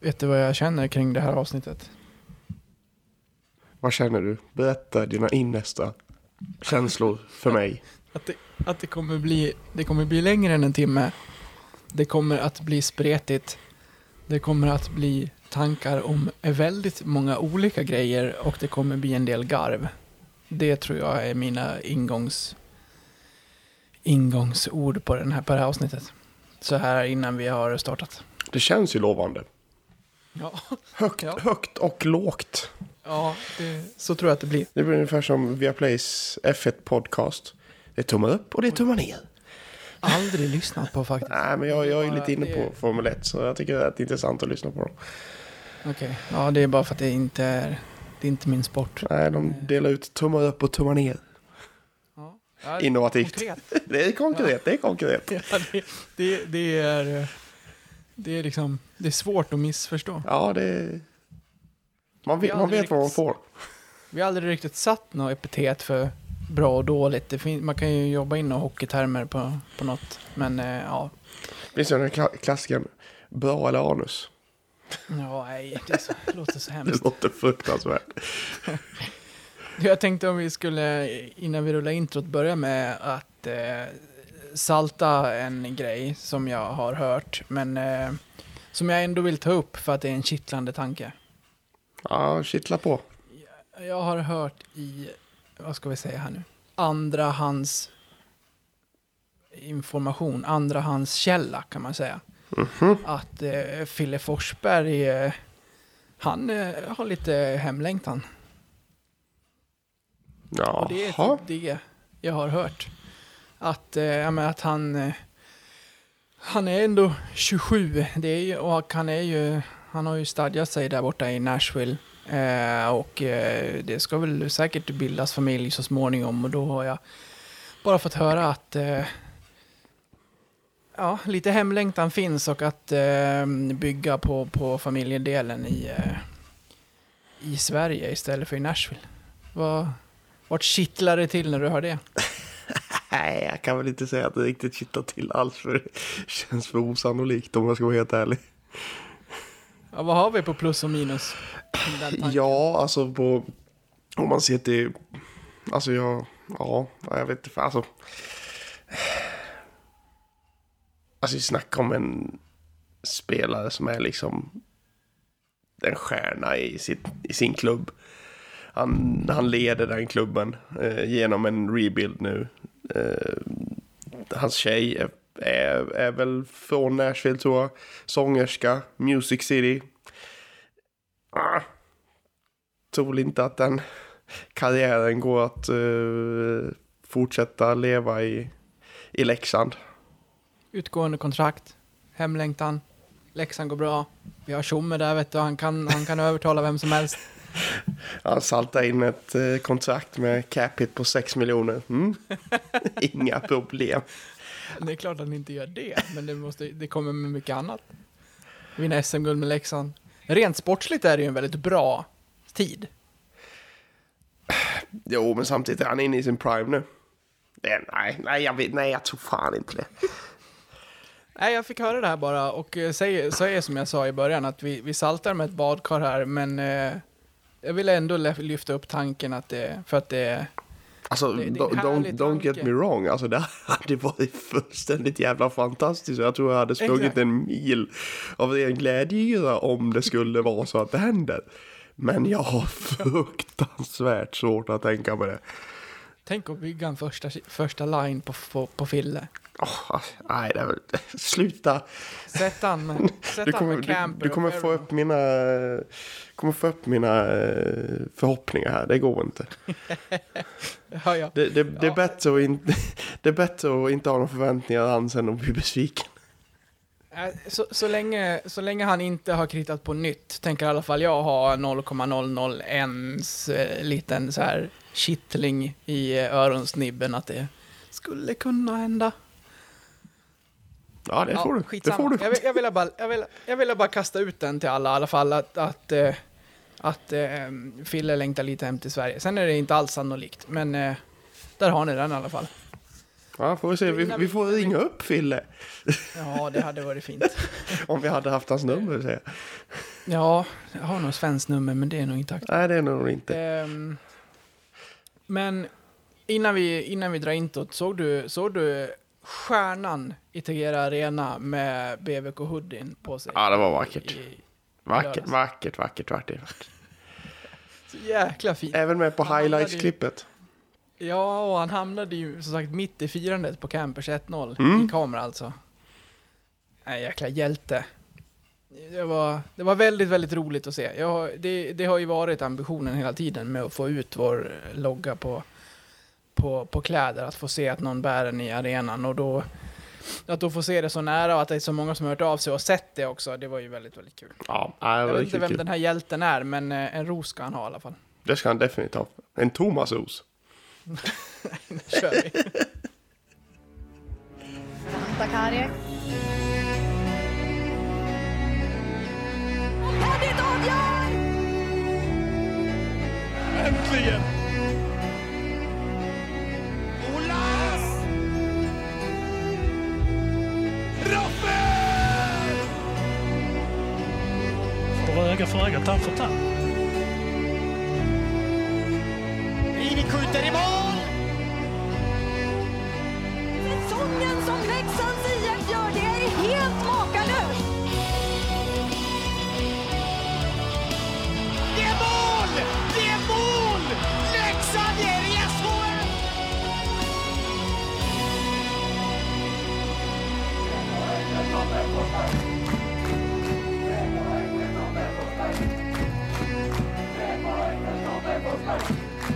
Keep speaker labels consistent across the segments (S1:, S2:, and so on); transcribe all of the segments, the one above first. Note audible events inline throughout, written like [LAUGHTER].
S1: Vet du vad jag känner kring det här avsnittet?
S2: Vad känner du? Berätta dina innersta känslor för mig.
S1: Att det, att det kommer bli, det kommer bli längre än en timme. Det kommer att bli spretigt. Det kommer att bli tankar om väldigt många olika grejer och det kommer bli en del garv. Det tror jag är mina ingångs, ingångsord på, den här, på det här avsnittet. Så här innan vi har startat.
S2: Det känns ju lovande.
S1: Ja,
S2: Högt,
S1: Ja.
S2: högt och lågt.
S1: ja det, så tror jag att det blir.
S2: Det blir ungefär som Viaplays F1 podcast. Det är tummar upp och det är tummar ner.
S1: Aldrig lyssnat på faktiskt.
S2: Nej, men jag, jag är lite inne på Formel 1 så jag tycker det är intressant att lyssna på dem.
S1: Okej, ja det är bara för att det inte är, det är inte min sport.
S2: Nej, de delar ut tummar upp och tummar ner.
S1: Ja. Ja,
S2: Innovativt.
S1: Konkret.
S2: Det är konkret, det är konkret.
S1: Ja, det, [LAUGHS] det, det är... Det är liksom... Det är svårt att missförstå.
S2: Ja, det är... Man vet, man vet vad man får.
S1: Vi har aldrig riktigt satt något epitet för bra och dåligt. Det fin- man kan ju jobba in några hockeytermer på, på något. Men eh, ja,
S2: Finns det den kla- klassikern bra eller anus?
S1: ja nej, det, är så, det låter så [LAUGHS]
S2: Det
S1: hemskt.
S2: låter fruktansvärt. [LAUGHS]
S1: Jag tänkte om vi skulle, innan vi rullar introt, börja med att eh, salta en grej som jag har hört. Men eh, som jag ändå vill ta upp för att det är en kittlande tanke.
S2: Ja, kittla på.
S1: Jag har hört i, vad ska vi säga här nu, andrahands information, andrahandskälla kan man säga. Att eh, Fille Forsberg, eh, han eh, har lite hemlängtan. Och det är
S2: Jaha.
S1: typ det jag har hört. Att, eh, att han, eh, han är ändå 27 det är ju, och han är ju, han har ju stadgat sig där borta i Nashville. Eh, och eh, det ska väl säkert bildas familj så småningom och då har jag bara fått höra att eh, ja, lite hemlängtan finns och att eh, bygga på, på familjedelen i, eh, i Sverige istället för i Nashville. Vad, vart kittlar det till när du hör det?
S2: Nej, jag kan väl inte säga att det riktigt kittlar till alls för det känns för osannolikt om jag ska vara helt ärlig.
S1: Ja, vad har vi på plus och minus?
S2: Ja, alltså på... Om man ser till... Alltså jag... Ja, jag vet inte. Alltså... Alltså vi snackar om en spelare som är liksom en stjärna i, sitt, i sin klubb. Han, han leder den klubben eh, genom en rebuild nu. Eh, hans tjej är, är, är väl från Nashville tror jag. Sångerska, Music City. Ah, tror väl inte att den karriären går att eh, fortsätta leva i, i Leksand.
S1: Utgående kontrakt, hemlängtan, Leksand går bra. Vi har Tjomme där vet du, han kan, han kan [LAUGHS] övertala vem som helst.
S2: Han saltar in ett eh, kontrakt med cap hit på 6 miljoner. Mm. [LAUGHS] Inga problem.
S1: Det är klart att han inte gör det, men det, måste, det kommer med mycket annat. Vinna SM-guld med Leksand. Rent sportsligt är det ju en väldigt bra tid.
S2: Jo, men samtidigt är han inne i sin prime nu. Det, nej, nej, jag vet, nej, jag tror fan inte det.
S1: Nej, jag fick höra det här bara och eh, säger, säger som jag sa i början att vi, vi saltar med ett badkar här, men eh, jag vill ändå lyfta upp tanken att det, för att det,
S2: Alltså,
S1: Det- det
S2: don't, don't, get me wrong. Alltså, det hade varit fullständigt jävla fantastiskt. Jag tror jag hade sprungit
S1: Exakt.
S2: en mil av ren glädjeyra om det skulle vara så att det händer. Men jag har [LAUGHS] fruktansvärt svårt att tänka mig det.
S1: tänk att bygga en första, första line på, på, på Fille.
S2: Åh, nej, väl... [LAUGHS] Sluta.
S1: Sätt han med, sätt
S2: Du kommer, du, du kommer få upp mina, kommer få upp mina eh, förhoppningar här. Det går inte. [LAUGHS]
S1: Ja, ja.
S2: Det, det, det, är
S1: Ja.
S2: bättre att inte, [LAUGHS] det är bättre att inte ha några förväntningar alls än att bli besviken.
S1: Eh, Så, så, länge, så länge han inte har kritat på nytt, tänker i alla fall jag ha 0,001 eh, liten så här kittling i eh, öronsnibben att det skulle kunna hända.
S2: Ja, det får du. Det får du.
S1: Jag, vill, jag, ville bara, jag, vill, jag ville bara kasta ut den till alla i alla fall, att, att, eh, att eh, Fille längtar lite hem till Sverige. Sen är det inte alls sannolikt, men eh, där har ni den i alla fall.
S2: Ja, får vi se. Vi, vi får ringa upp Fille.
S1: Ja, det hade varit fint. [LAUGHS]
S2: Om vi hade haft hans nummer, vill säga.
S1: Ja, jag har nog svenskt nummer, men det är nog inte aktuellt.
S2: Nej, det är nog inte.
S1: Ehm, men innan vi, innan vi drar inåt, såg du, såg du stjärnan i Tegera Arena med BVK hoodien på sig?
S2: Ja, det var vackert.
S1: I,
S2: Vackert,
S1: lördags.
S2: vackert, vackert, vackert. [LAUGHS]
S1: så jäkla fint.
S2: Även med på highlights-klippet.
S1: Ja, och han hamnade ju som sagt mitt i firandet på Campers 1-0
S2: Mm.
S1: i kamera alltså. Nej, jäkla hjälte. Det var, det var väldigt, väldigt roligt att se. Jag, det, det har ju varit ambitionen hela tiden med att få ut vår logga på, på, på kläder. Att få se att någon bär den i arenan och då att då få se det så nära och att det är så många som har hört av sig och sett det också. Det var ju väldigt, väldigt kul.
S2: Ja,
S1: Jag vet inte vem
S2: kul.
S1: den här hjälten är, men eh, en ros ska han ha i alla fall.
S2: Det ska han definitivt ha. En Thomas Os.
S1: Nu [LAUGHS] kör vi.
S3: Äntligen!
S4: Får öga för öga,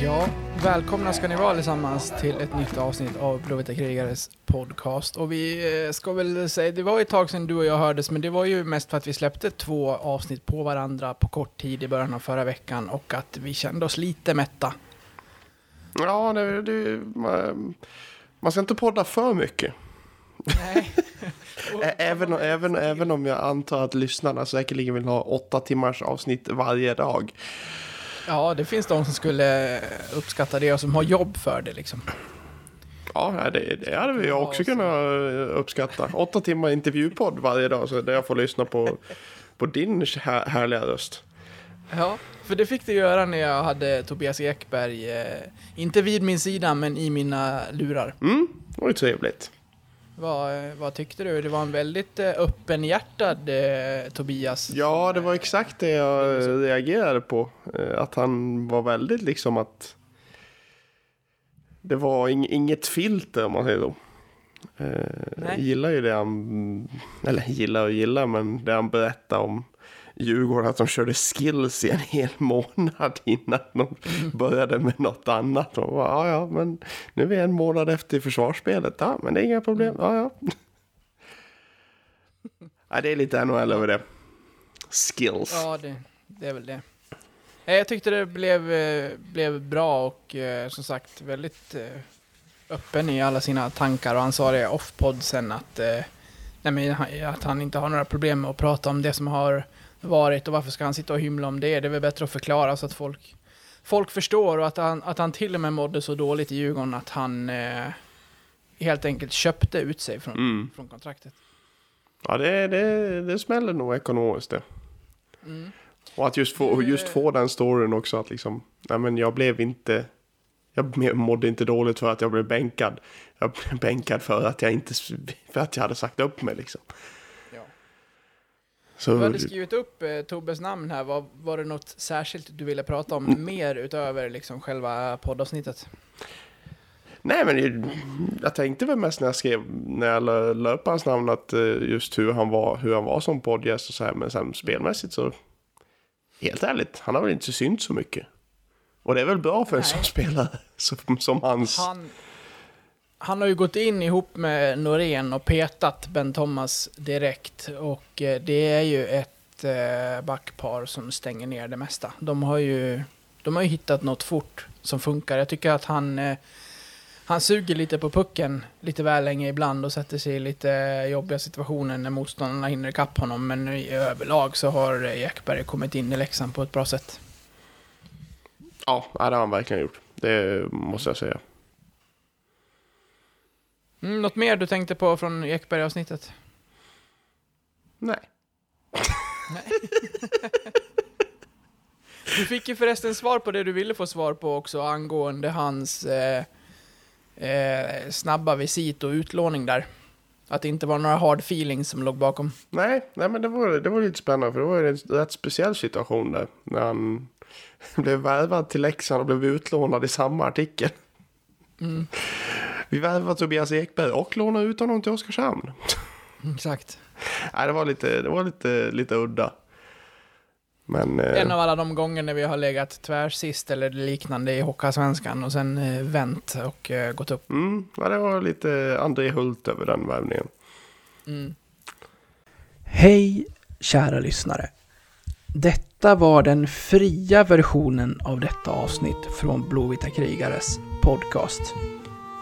S1: Ja, välkomna ska ni vara allesammans till ett nytt avsnitt av Blåvita krigares podcast. Och vi eh, ska väl säga, det var ett tag sedan du och jag hördes, men det var ju mest för att vi släppte två avsnitt på varandra på kort tid i början av förra veckan och att vi kände oss lite mätta.
S2: Ja, det, det, man, man ska inte podda för mycket.
S1: Nej. [LAUGHS]
S2: Även, även, även om jag antar att lyssnarna säkerligen vill ha åtta timmars avsnitt varje dag.
S1: Ja, det finns de som skulle uppskatta det och som har jobb för det liksom.
S2: Ja, det, det hade vi också
S1: så-
S2: kunnat eh, uppskatta. Åtta timmar intervjupodd varje dag, så där jag får lyssna på, på din här, härliga röst.
S1: Ja, för det fick du göra när jag hade Tobias Ekberg, eh, inte vid min sida, men i mina lurar.
S2: Mm, det var ju trevligt.
S1: Vad, vad tyckte du? Det var en väldigt eh, öppenhjärtad eh, Tobias.
S2: Ja, det var exakt det jag reagerade på. Eh, Att han var väldigt liksom att... Det var ing, inget filter om man säger så. Eh, gillar ju det han... Eller gillar och gillar, men det han berättade om Djurgården. Att de körde skills i en hel [LAUGHS] månad innan de började med något annat. Och bara, ja, ja, men nu är vi en månad efter i försvarsspelet. Ja, men det är inga problem. Ja, ja. [LAUGHS] ja det är lite NHL över det. Skills.
S1: Ja, det, det är väl det. Jag tyckte det blev, eh, blev bra och eh, som sagt väldigt eh, öppen i alla sina tankar och han sa det off-podd sen att, nej men, att han inte har några problem med att prata om det som har varit och varför ska han sitta och hymla om det? Det är väl bättre att förklara så att folk, folk förstår och att han, att han till och med mådde så dåligt i Djurgården att han eh, helt enkelt köpte ut sig från,
S2: Mm.
S1: från kontraktet.
S2: Ja, det, det, det smäller nog ekonomiskt det.
S1: Mm.
S2: Och att just få, just få den storyn också att liksom, nej men jag blev inte, jag mådde inte dåligt för att jag blev bänkad. Jag blev bänkad för att jag inte, för att jag hade sagt upp mig liksom. Så,
S1: Du hade skrivit upp eh, Tobbes namn här. Var, var det något särskilt du ville prata om
S2: Mm.
S1: mer utöver liksom själva poddavsnittet?
S2: nej men jag tänkte väl mest när jag skrev, när jag la upp hans namn att eh, just hur han var, hur han var som poddgäst och så här. Men sen spelmässigt så, helt ärligt, han har väl inte synts så mycket. Och det är väl bra för en
S1: Nej.
S2: sån spelare som, som hans.
S1: Han, han har ju gått in ihop med Norén och petat Ben Thomas direkt. Och eh, det är ju ett eh, backpar som stänger ner det mesta. De har ju, de har ju hittat något fort som funkar. Jag tycker att han, eh, han suger lite på pucken lite väl länge ibland och sätter sig i lite jobbiga situationer när motståndarna hinner ikapp honom. Men i överlag så har Ekberg kommit in i läxan på ett bra sätt.
S2: Ja, det har han verkligen gjort. Det måste jag säga.
S1: Mm, något mer du tänkte på från Ekberg-avsnittet?
S2: Nej.
S1: Du fick ju förresten svar på det du ville få svar på också angående hans eh, eh, snabba visit och utlåning där. Att det inte var några hard feelings som låg bakom.
S2: Nej, nej men det var, det var lite spännande för det var ju en rätt speciell situation där. När han [LAUGHS] blev värvad till Leksand och blev utlånad i samma artikel.
S1: Mm.
S2: Vi värvade Tobias Ekberg och lånade ut honom till Oskarshamn.
S1: Exakt.
S2: Nej, det var lite, det var lite, lite udda. Men... eh,
S1: En av alla de gånger när vi har legat tvärsist eller liknande i Hockeyallsvenskan och sen eh, vänt och eh, gått upp.
S2: Mm, ja, det var lite André Hult över den värvningen.
S1: Mm. Hej kära lyssnare. Detta var den fria versionen av detta avsnitt från Blåvita krigares podcast.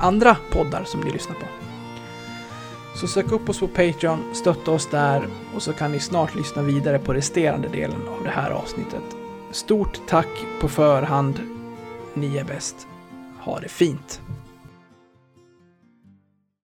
S1: andra poddar som ni lyssnar på. Så sök upp oss på Patreon, stötta oss där och så kan ni snart lyssna vidare på resterande delen av det här avsnittet. Stort tack på förhand. Ni är bäst. Ha det fint.